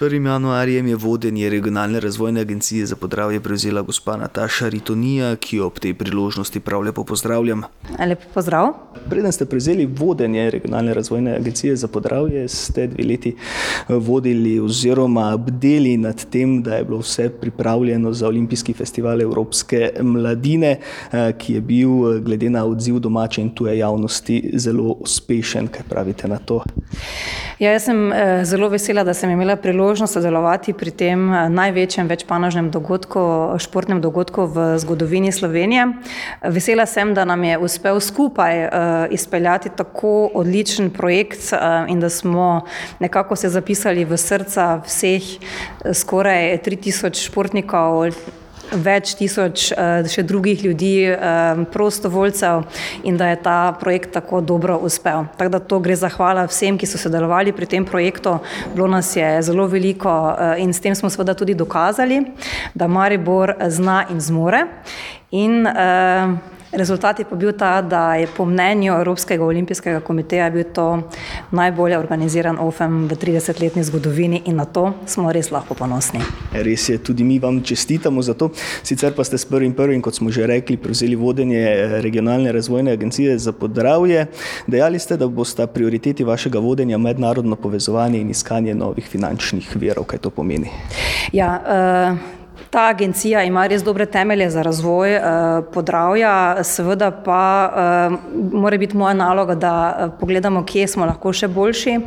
1. januarjem je vodenje regionalne razvojne agencije za podravje prevzela gospa Nataša Ritonija, ki jo ob tej priložnosti prav lepo pozdravljam. Lepo pozdrav. Preden ste prevzeli vodenje regionalne razvojne agencije za podravje, ste dve leti eh, vodili oziroma bdeli nad tem, da je bilo vse pripravljeno za Olimpijski festival Evropske mladine, eh, ki je bil eh, glede na odziv domače in tuje javnosti zelo uspešen. Kaj pravite na to? Ja, jaz sem zelo vesela, da sem imela priložnost priložnost sodelovati pri tem eh, največjem večpanožnem dogodku, športnem dogodku v zgodovini Slovenije. Vesela sem, da nam je uspel skupaj uh, izpeljati tako odličen projekt uh, in da smo nekako se zapisali v srca vseh skoraj 3000 športnikov več tisoč eh, še drugih ljudi, eh, prostovoljcev in da je ta projekt tako dobro uspel. Tako da to gre zahvala vsem, ki so sodelovali pri tem projektu. Bilo nas je zelo veliko eh, in s tem smo seveda tudi dokazali, da Maribor zna in zmore. In, uh, Rezultat je pa bil ta, da je po mnenju Evropskega olimpijskega komiteja bil to najbolje organiziran OFEM v 30-letni zgodovini in na to smo res lahko ponosni. Res je, tudi mi vam čestitamo za to. Sicer pa ste s prvim prvim, kot smo že rekli, prevzeli vodenje eh, regionalne razvojne agencije za podravje. Dejali ste, da bosta prioriteti vašega vodenja mednarodno povezovanje in iskanje novih finančnih verov. Kaj to pomeni? Ja, uh, Ta agencija ima res dobre temelje za razvoj eh, podravja, seveda pa eh, mora biti moja naloga, da eh, pogledamo, kje smo lahko še boljši.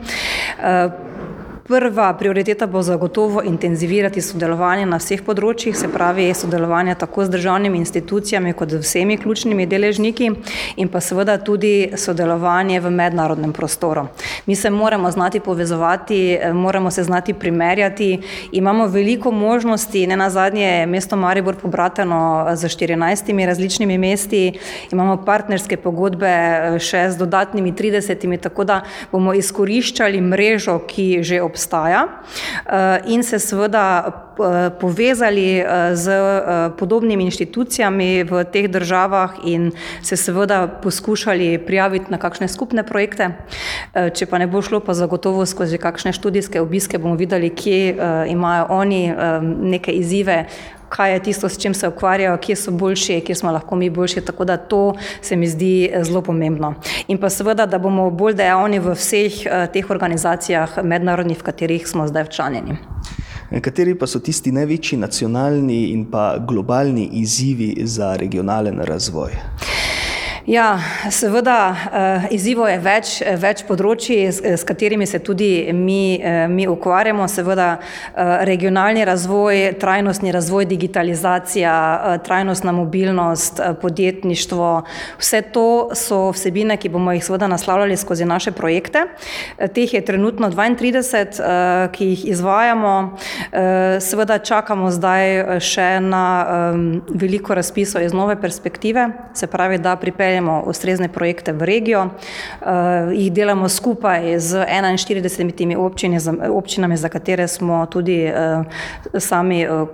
Prva prioriteta bo zagotovo intenzivirati sodelovanje na vseh področjih, se pravi sodelovanje tako z državnimi institucijami kot z vsemi ključnimi deležniki in pa seveda tudi sodelovanje v mednarodnem prostoru. Mi se moramo znati povezovati, moramo se znati primerjati, imamo veliko možnosti, ne na zadnje je mesto Maribor pobrateno z 14 različnimi mesti, imamo partnerske pogodbe še z dodatnimi 30, tako da bomo izkoriščali mrežo, ki že obstaja eh, in se seveda eh, povezali eh, z podobnimi inštitucijami v teh državah in se seveda poskušali prijaviti na kakšne skupne projekte. Če pa ne bo šlo, pa zagotovo skozi kakšne študijske obiske bomo videli, kje imajo oni neke izzive, kaj je tisto, s čim se ukvarjajo, kje so boljši, kje smo lahko mi boljši. Tako da to se mi zdi eh, zelo pomembno. In pa seveda, da bomo bolj dejavni v vseh teh organizacijah, mednarodnih, v katerih smo zdaj včlanjeni. Kateri pa so tisti največji nacionalni in pa globalni izzivi za regionalen razvoj? Ja, seveda, uh, izzivo je več, več področji, s, s katerimi se tudi mi, mi ukvarjamo. Seveda, regionalni razvoj, trajnostni razvoj, digitalizacija, trajnostna mobilnost, podjetništvo. Vse to so vsebine, ki bomo jih seveda naslavljali skozi naše projekte. Teh je trenutno 32, uh, ki jih izvajamo. Seveda čakamo zdaj še na veliko razpisov iz nove perspektive, se pravi, da pripeljemo peljemo ustrezne projekte v regijo, uh, jih delamo skupaj z 41 občini, občinami, za katere smo tudi uh, sami. Uh,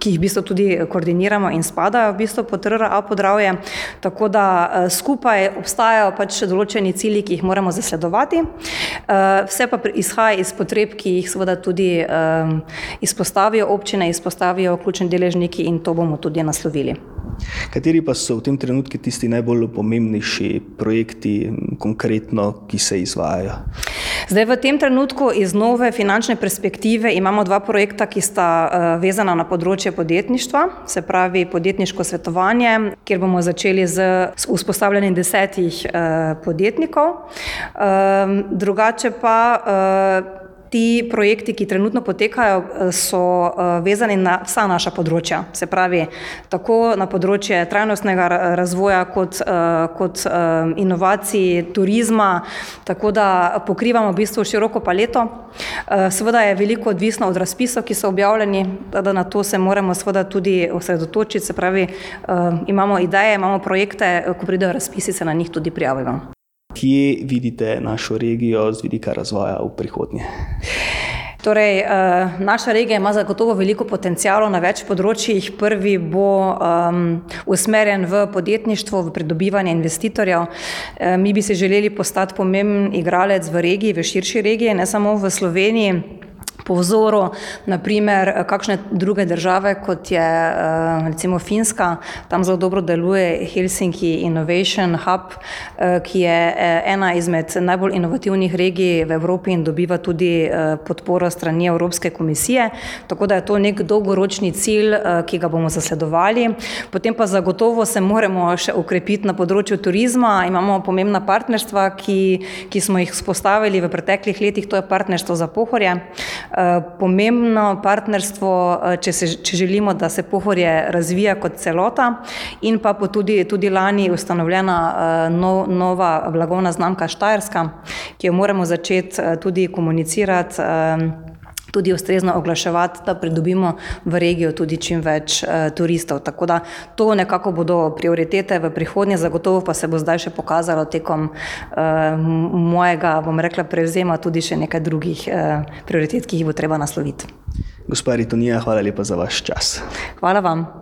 ki jih v bistvu tudi koordiniramo in spadajo v bistvu pod RRA podravje. Tako da skupaj obstajajo pač določeni cilji, ki jih moramo zasledovati. Vse pa izhaja iz potreb, ki jih seveda tudi izpostavijo občine, izpostavijo ključni deležniki in to bomo tudi naslovili. Kateri pa so v tem trenutku tisti najbolj pomembnejši projekti, konkretno, ki se izvajajo? Zdaj, v tem trenutku iz nove finančne perspektive imamo dva projekta, ki sta uh, vezana na področje podjetništva, se pravi podjetniško svetovanje, kjer bomo začeli z vzpostavljanjem desetih uh, podjetnikov. Uh, drugače pa uh, Ti projekti, ki trenutno potekajo, eh, so eh, vezani na vsa naša področja, se pravi, tako na področje trajnostnega razvoja, kot, eh, kot inovacij, turizma, tako da pokrivamo v bistvu široko paleto. Seveda je veliko odvisno od razpisov, ki so objavljeni, da na to se moramo seveda tudi osredotočiti, se pravi, imamo ideje, imamo projekte, ko pridejo razpisi, se na njih tudi prijavimo. Kje vidite našo regijo z vidika razvoja v prihodnje? Torej, eh, naša regija ima zagotovo veliko potencijalov na več področjih. Prvi bo um, usmerjen v podjetništvo, v pridobivanje investitorjev. E, mi bi si želeli postati pomemben igralec v regiji, v širši regiji, ne samo v Sloveniji. Po vzoru, naprimer, kakšne druge države, kot je recimo Finska, tam zelo dobro deluje Helsinki Innovation Hub, ki je ena izmed najbolj inovativnih regij v Evropi in dobiva tudi podporo strani Evropske komisije. Tako da je to nek dolgoročni cilj, ki ga bomo zasledovali. Potem pa zagotovo se moramo še okrepiti na področju turizma. Imamo pomembna partnerstva, ki, ki smo jih vzpostavili v preteklih letih, to je partnerstvo za Pohorje. Pomembno partnerstvo, če se, če želimo, da se Pohorje razvija kot celota in pa tudi, tudi lani ustanovljena nova blagovna znamka Štajerska, ki jo moramo začeti tudi komunicirati, tudi ustrezno oglaševati, da pridobimo v regijo tudi čim več turistov. Tako da to nekako bodo prioritete v prihodnje, zagotovo pa se bo zdaj še pokazalo tekom mojega, bom rekla, prevzema tudi še nekaj drugih prioritet, ki jih bo treba nasloviti. Gospa Ritonija, hvala lepa za vaš čas. Hvala vam.